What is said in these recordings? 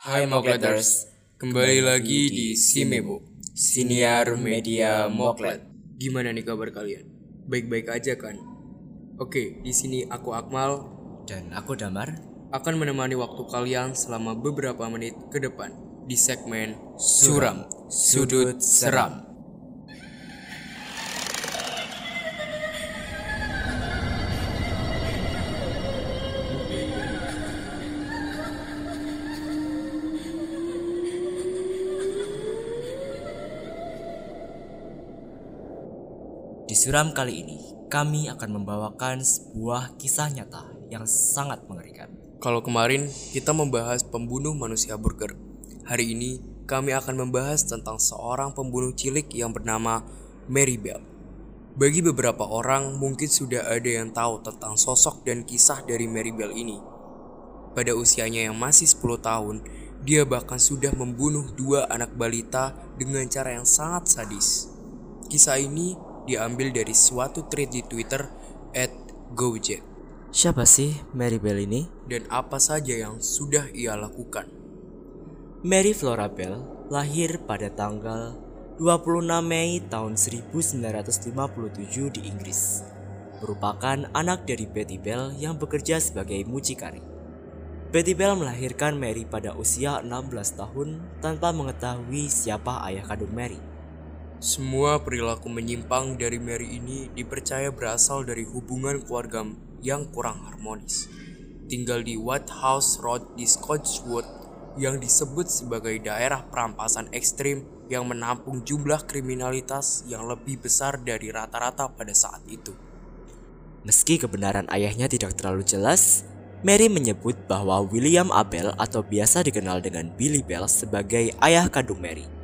Hai Mokleters, kembali lagi di Simebo, Siniar Media Moklet. Gimana nih kabar kalian? Baik-baik aja kan? Oke, di sini aku Akmal Dan aku Damar. akan menemani waktu kalian selama beberapa menit ke depan di segmen Suram, Sudut Seram. Suram kali ini, kami akan membawakan sebuah kisah nyata yang sangat mengerikan. Kalau kemarin kita membahas pembunuh manusia burger, hari ini kami akan membahas tentang seorang pembunuh cilik yang bernama Mary Bell. Bagi beberapa orang mungkin sudah ada yang tahu tentang sosok dan kisah dari Mary Bell ini. Pada usianya yang masih 10 tahun, dia bahkan sudah membunuh dua anak balita dengan cara yang sangat sadis. Kisah ini diambil dari suatu thread di Twitter at Gojek Siapa sih Mary Bell ini? dan apa saja yang sudah ia lakukan. Mary Flora Bell lahir pada tanggal 26 Mei tahun 1957 di Inggris. Merupakan anak dari Betty Bell yang bekerja sebagai mucikari. Betty Bell melahirkan Mary pada usia 16 tahun tanpa mengetahui siapa ayah kandung Mary. Semua perilaku menyimpang dari Mary ini dipercaya berasal dari hubungan keluarga yang kurang harmonis. Tinggal di White House Road di Scotchwood yang disebut sebagai daerah perampasan ekstrim yang menampung jumlah kriminalitas yang lebih besar dari rata-rata pada saat itu. Meski kebenaran ayahnya tidak terlalu jelas, Mary menyebut bahwa William Abel atau biasa dikenal dengan Billy Bell sebagai ayah kandung Mary.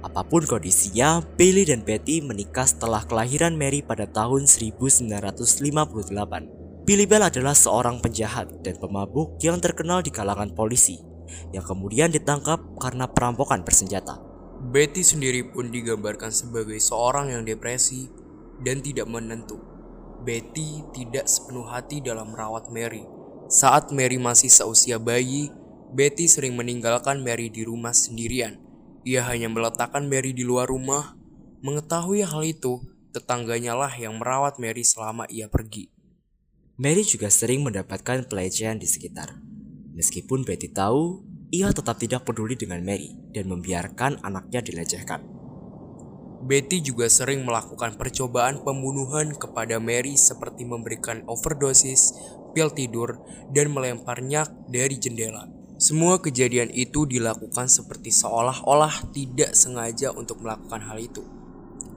Apa pun kondisinya, Billy dan Betty menikah setelah kelahiran Mary pada tahun 1958. Billy Bell adalah seorang penjahat dan pemabuk yang terkenal di kalangan polisi, yang kemudian ditangkap karena perampokan bersenjata. Betty sendiri pun digambarkan sebagai seorang yang depresi dan tidak menentu. Betty tidak sepenuh hati dalam merawat Mary. Saat Mary masih seusia bayi, Betty sering meninggalkan Mary di rumah sendirian. Ia hanya meletakkan Mary di luar rumah. Mengetahui hal itu, tetangganya lah yang merawat Mary selama ia pergi. Mary juga sering mendapatkan pelecehan di sekitar. Meskipun Betty tahu, ia tetap tidak peduli dengan Mary dan membiarkan anaknya dilecehkan. Betty juga sering melakukan percobaan pembunuhan kepada Mary seperti memberikan overdosis, pil tidur, dan melemparnya dari jendela. Semua kejadian itu dilakukan seperti seolah-olah tidak sengaja untuk melakukan hal itu.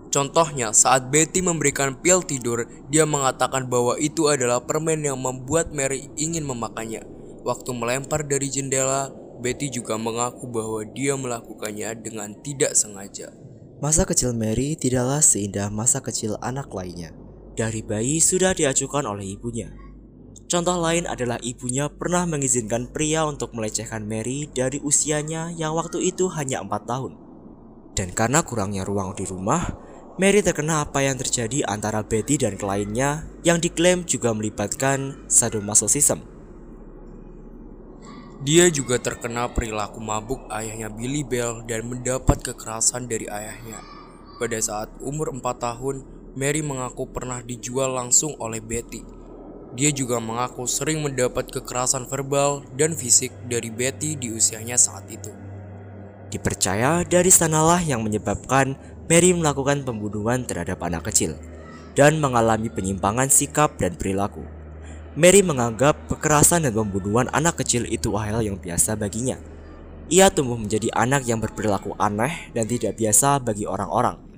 Contohnya, saat Betty memberikan pil tidur, dia mengatakan bahwa itu adalah permen yang membuat Mary ingin memakannya. Waktu melempar dari jendela, Betty juga mengaku bahwa dia melakukannya dengan tidak sengaja. Masa kecil Mary tidaklah seindah masa kecil anak lainnya. Dari bayi sudah diacukan oleh ibunya. Contoh lain adalah ibunya pernah mengizinkan pria untuk melecehkan Mary dari usianya yang waktu itu hanya 4 tahun. Dan karena kurangnya ruang di rumah, Mary terkena apa yang terjadi antara Betty dan kliennya yang diklaim juga melibatkan sadomasochism. Dia juga terkena perilaku mabuk ayahnya Billy Bell dan mendapat kekerasan dari ayahnya. Pada saat umur 4 tahun, Mary mengaku pernah dijual langsung oleh Betty. Dia juga mengaku sering mendapat kekerasan verbal dan fisik dari Betty di usianya saat itu. Dipercaya dari sanalah yang menyebabkan Mary melakukan pembunuhan terhadap anak kecil dan mengalami penyimpangan sikap dan perilaku. Mary menganggap kekerasan dan pembunuhan anak kecil itu hal yang biasa baginya. Ia tumbuh menjadi anak yang berperilaku aneh dan tidak biasa bagi orang-orang.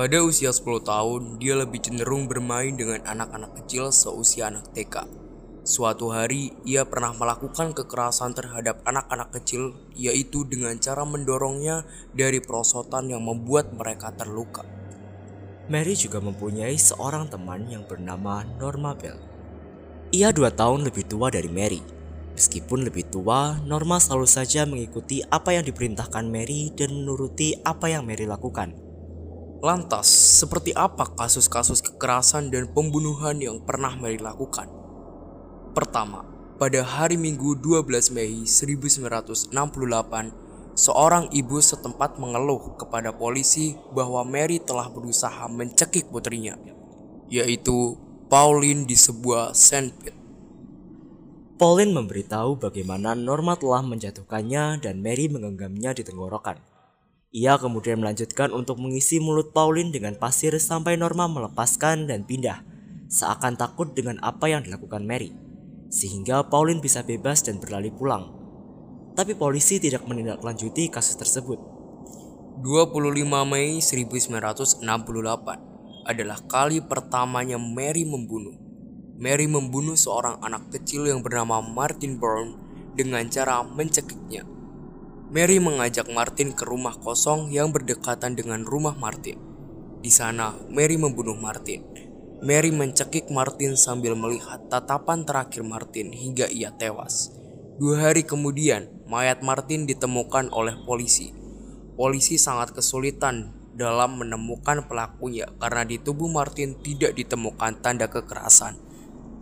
Pada usia 10 tahun, dia lebih cenderung bermain dengan anak-anak kecil seusia anak TK. Suatu hari, ia pernah melakukan kekerasan terhadap anak-anak kecil, yaitu dengan cara mendorongnya dari perosotan yang membuat mereka terluka. Mary juga mempunyai seorang teman yang bernama Norma Bell. Ia dua tahun lebih tua dari Mary. Meskipun lebih tua, Norma selalu saja mengikuti apa yang diperintahkan Mary dan menuruti apa yang Mary lakukan. Lantas, seperti apa kasus-kasus kekerasan dan pembunuhan yang pernah Mary lakukan? Pertama, pada hari Minggu 12 Mei 1968, seorang ibu setempat mengeluh kepada polisi bahwa Mary telah berusaha mencekik putrinya, yaitu Pauline di sebuah sandpit. Pauline memberitahu bagaimana Norma telah menjatuhkannya dan Mary menggenggamnya di tenggorokan. Ia kemudian melanjutkan untuk mengisi mulut Pauline dengan pasir sampai Norma melepaskan dan pindah, seakan takut dengan apa yang dilakukan Mary, sehingga Pauline bisa bebas dan berlari pulang. Tapi polisi tidak menindaklanjuti kasus tersebut. 25 Mei 1968 adalah kali pertamanya Mary membunuh. Mary membunuh seorang anak kecil yang bernama Martin Brown dengan cara mencekiknya. Mary mengajak Martin ke rumah kosong yang berdekatan dengan rumah Martin. Di sana, Mary membunuh Martin. Mary mencekik Martin sambil melihat tatapan terakhir Martin hingga ia tewas. Dua hari kemudian, mayat Martin ditemukan oleh polisi. Polisi sangat kesulitan dalam menemukan pelakunya karena di tubuh Martin tidak ditemukan tanda kekerasan.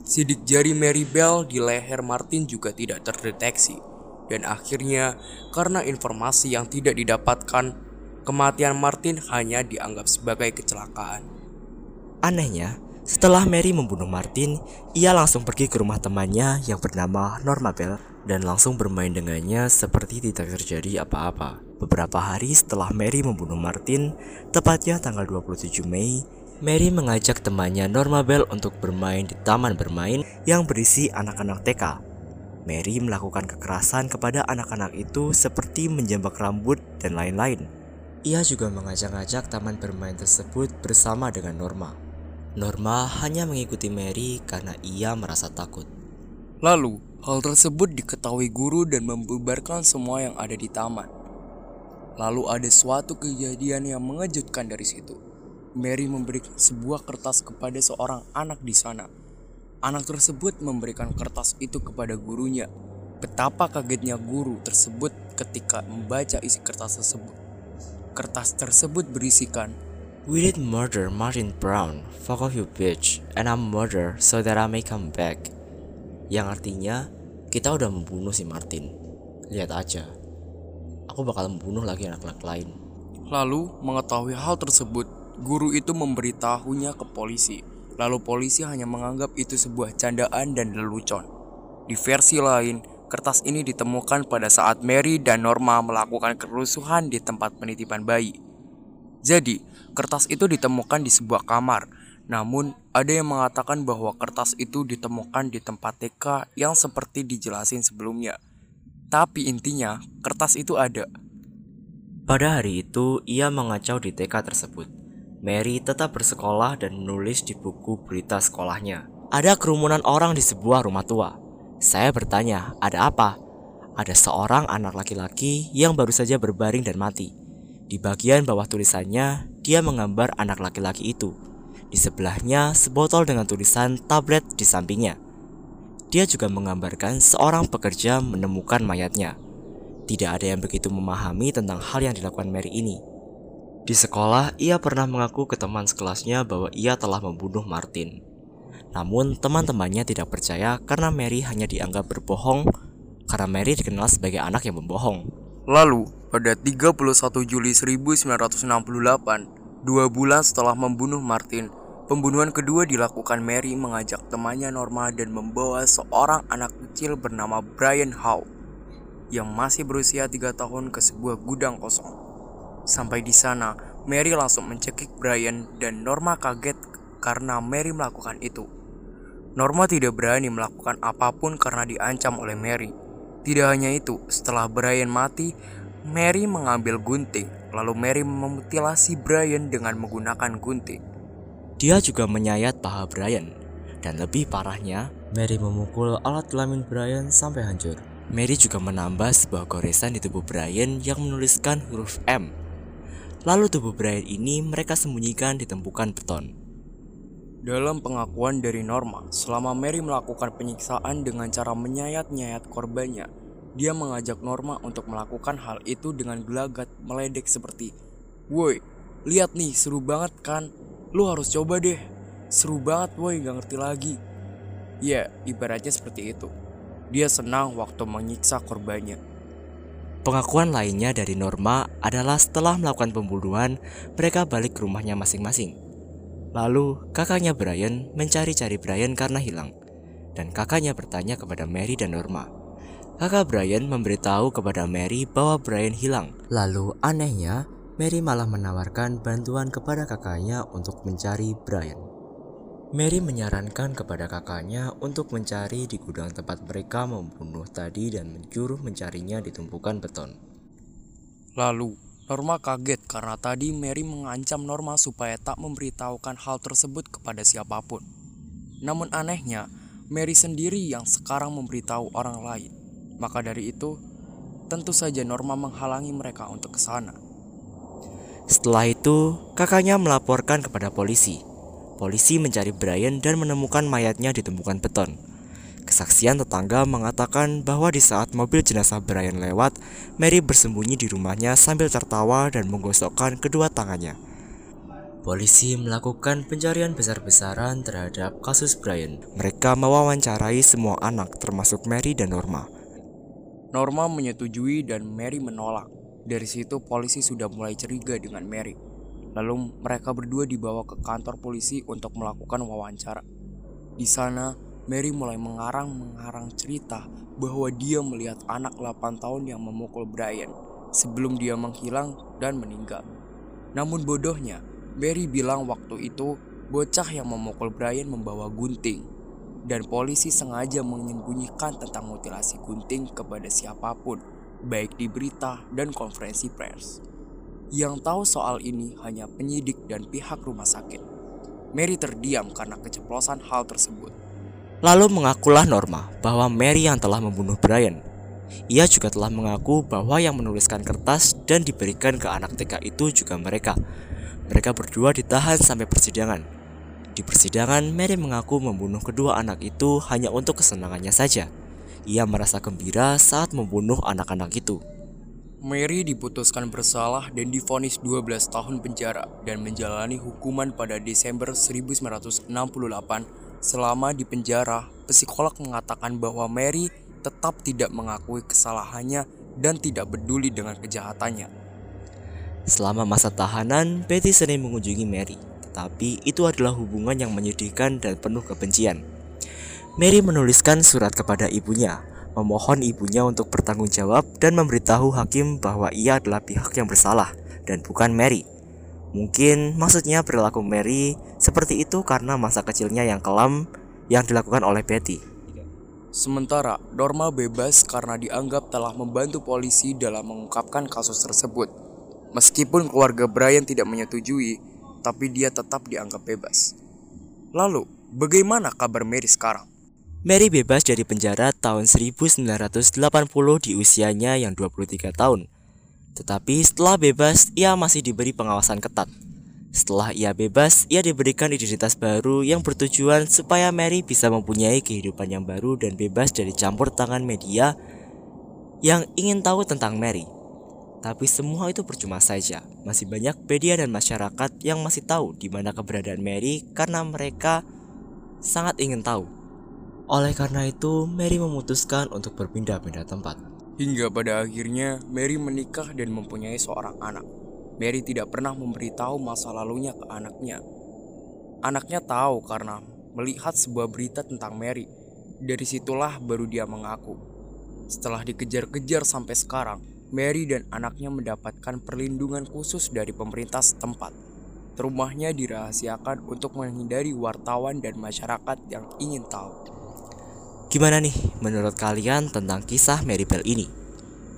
Sidik jari Mary Bell di leher Martin juga tidak terdeteksi. Dan akhirnya, karena informasi yang tidak didapatkan, kematian Martin hanya dianggap sebagai kecelakaan. Anehnya, setelah Mary membunuh Martin, ia langsung pergi ke rumah temannya yang bernama Norma Bell dan langsung bermain dengannya seperti tidak terjadi apa-apa. Beberapa hari setelah Mary membunuh Martin, tepatnya tanggal 27 Mei, Mary mengajak temannya Norma Bell untuk bermain di taman bermain yang berisi anak-anak TK. Mary melakukan kekerasan kepada anak-anak itu seperti menjambak rambut dan lain-lain. Ia juga mengajak-ajak taman bermain tersebut bersama dengan Norma. Norma hanya mengikuti Mary karena ia merasa takut. Lalu, hal tersebut diketahui guru dan membubarkan semua yang ada di taman. Lalu ada suatu kejadian yang mengejutkan dari situ. Mary memberikan sebuah kertas kepada seorang anak di sana. Anak tersebut memberikan kertas itu kepada gurunya. Betapa kagetnya guru tersebut ketika membaca isi kertas tersebut. Kertas tersebut berisikan, We did murder Martin Brown, fuck off you bitch, and I'm murder so that I may come back. Yang artinya, kita udah membunuh si Martin. Lihat aja, aku bakal membunuh lagi anak-anak lain. Lalu, mengetahui hal tersebut, Guru itu memberitahunya ke polisi, lalu polisi hanya menganggap itu sebuah candaan dan lelucon. Di versi lain, kertas ini ditemukan pada saat Mary dan Norma melakukan kerusuhan di tempat penitipan bayi. Jadi, kertas itu ditemukan di sebuah kamar. Namun, ada yang mengatakan bahwa kertas itu ditemukan di tempat TK yang seperti dijelasin sebelumnya. Tapi intinya, kertas itu ada. Pada hari itu, ia mengacau di TK tersebut. Mary tetap bersekolah dan menulis di buku berita sekolahnya. Ada kerumunan orang di sebuah rumah tua. Saya bertanya, ada apa? Ada seorang anak laki-laki yang baru saja berbaring dan mati. Di bagian bawah tulisannya, dia menggambar anak laki-laki itu. Di sebelahnya, sebotol dengan tulisan tablet di sampingnya. Dia juga menggambarkan seorang pekerja menemukan mayatnya. Tidak ada yang begitu memahami tentang hal yang dilakukan Mary ini. Di sekolah, ia pernah mengaku ke teman sekelasnya bahwa ia telah membunuh Martin. Namun, teman-temannya tidak percaya karena Mary hanya dianggap berbohong karena Mary dikenal sebagai anak yang membohong. Lalu, pada 31 Juli 1968, dua bulan setelah membunuh Martin, pembunuhan kedua dilakukan Mary mengajak temannya Norma dan membawa seorang anak kecil bernama Brian Howe yang masih berusia 3 tahun ke sebuah gudang kosong. Sampai di sana, Mary langsung mencekik Brian dan Norma kaget karena Mary melakukan itu. Norma tidak berani melakukan apa pun karena diancam oleh Mary. Tidak hanya itu, setelah Brian mati, Mary mengambil gunting, lalu Mary memutilasi Brian dengan menggunakan gunting. Dia juga menyayat paha Brian, dan lebih parahnya, Mary memukul alat kelamin Brian sampai hancur. Mary juga menambah sebuah goresan di tubuh Brian yang menuliskan huruf M Lalu tubuh Brian ini mereka sembunyikan di tumpukan beton. Dalam pengakuan dari Norma, selama Mary melakukan penyiksaan dengan cara menyayat-nyayat korbannya, dia mengajak Norma untuk melakukan hal itu dengan gelagat meledek seperti, Woi, lihat nih, seru banget kan? Lu harus coba deh. Seru banget woi, gak ngerti lagi. Ya, ibaratnya seperti itu. Dia senang waktu menyiksa korbannya. Pengakuan lainnya dari Norma adalah setelah melakukan pembunuhan, mereka balik ke rumahnya masing-masing. Lalu, kakaknya Brian mencari-cari Brian karena hilang. Dan kakaknya bertanya kepada Mary dan Norma. Kakak Brian memberitahu kepada Mary bahwa Brian hilang. Lalu anehnya, Mary malah menawarkan bantuan kepada kakaknya untuk mencari Brian. Mary menyarankan kepada kakaknya untuk mencari di gudang tempat mereka membunuh tadi dan menyuruh mencarinya di tumpukan beton. Lalu, Norma kaget karena tadi Mary mengancam Norma supaya tak memberitahukan hal tersebut kepada siapa pun. Namun anehnya, Mary sendiri yang sekarang memberitahu orang lain. Maka dari itu, tentu saja Norma menghalangi mereka untuk ke sana. Setelah itu, kakaknya melaporkan kepada polisi Polisi mencari Brian dan menemukan mayatnya di tumpukan beton. Kesaksian tetangga mengatakan bahwa di saat mobil jenazah Brian lewat, Mary bersembunyi di rumahnya sambil tertawa dan menggosokkan kedua tangannya. Polisi melakukan pencarian besar-besaran terhadap kasus Brian. Mereka mewawancarai semua anak termasuk Mary dan Norma. Norma menyetujui dan Mary menolak. Dari situ polisi sudah mulai curiga dengan Mary. Lalu mereka berdua dibawa ke kantor polisi untuk melakukan wawancara. Di sana, Mary mulai mengarang-mengarang cerita bahwa dia melihat anak 8 tahun yang memukul Brian sebelum dia menghilang dan meninggal. Namun bodohnya, Mary bilang waktu itu bocah yang memukul Brian membawa gunting dan polisi sengaja menyembunyikan tentang mutilasi gunting kepada siapa pun, baik di berita dan konferensi pers. Yang tahu soal ini hanya penyidik dan pihak rumah sakit. Mary terdiam karena keceplosan hal tersebut. Lalu mengakulah Norma bahwa Mary yang telah membunuh Brian. Ia juga telah mengaku bahwa yang menuliskan kertas dan diberikan ke anak TK itu juga mereka. Mereka berdua ditahan sampai persidangan. Di persidangan, Mary mengaku membunuh kedua anak itu hanya untuk kesenangannya saja. Ia merasa gembira saat membunuh anak-anak itu. Mary diputuskan bersalah dan difonis 12 tahun penjara dan menjalani hukuman pada Desember 1968. Selama di penjara, psikolog mengatakan bahwa Mary tetap tidak mengakui kesalahannya dan tidak peduli dengan kejahatannya. Selama masa tahanan, Betty sering mengunjungi Mary, tetapi itu adalah hubungan yang menyedihkan dan penuh kebencian. Mary menuliskan surat kepada ibunya, memohon ibunya untuk bertanggung jawab dan memberitahu hakim bahwa ia adalah pihak yang bersalah dan bukan Mary. Mungkin maksudnya perilaku Mary seperti itu karena masa kecilnya yang kelam yang dilakukan oleh Betty. Sementara Norma bebas karena dianggap telah membantu polisi dalam mengungkapkan kasus tersebut. Meskipun keluarga Brian tidak menyetujui, tapi dia tetap dianggap bebas. Lalu, bagaimana kabar Mary sekarang? Mary bebas dari penjara tahun 1980 di usianya yang 23 tahun. Tetapi setelah bebas, ia masih diberi pengawasan ketat. Setelah ia bebas, ia diberikan identitas baru yang bertujuan supaya Mary bisa mempunyai kehidupan yang baru dan bebas dari campur tangan media yang ingin tahu tentang Mary. Tapi semua itu percuma saja. Masih banyak media dan masyarakat yang masih tahu di mana keberadaan Mary karena mereka sangat ingin tahu. Oleh karena itu, Mary memutuskan untuk berpindah-pindah tempat. Hingga pada akhirnya, Mary menikah dan mempunyai seorang anak. Mary tidak pernah memberitahu masa lalunya ke anaknya. Anaknya tahu karena melihat sebuah berita tentang Mary. Dari situlah baru dia mengaku. Setelah dikejar-kejar sampai sekarang, Mary dan anaknya mendapatkan perlindungan khusus dari pemerintah setempat. Rumahnya dirahasiakan untuk menghindari wartawan dan masyarakat yang ingin tahu. Gimana nih menurut kalian tentang kisah Mary Bell ini?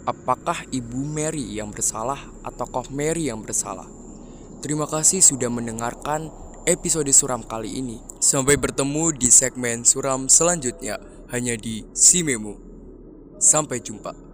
Apakah ibu Mary yang bersalah ataukah Mary yang bersalah? Terima kasih sudah mendengarkan episode suram kali ini. Sampai bertemu di segmen suram selanjutnya hanya di Simemu. Sampai jumpa.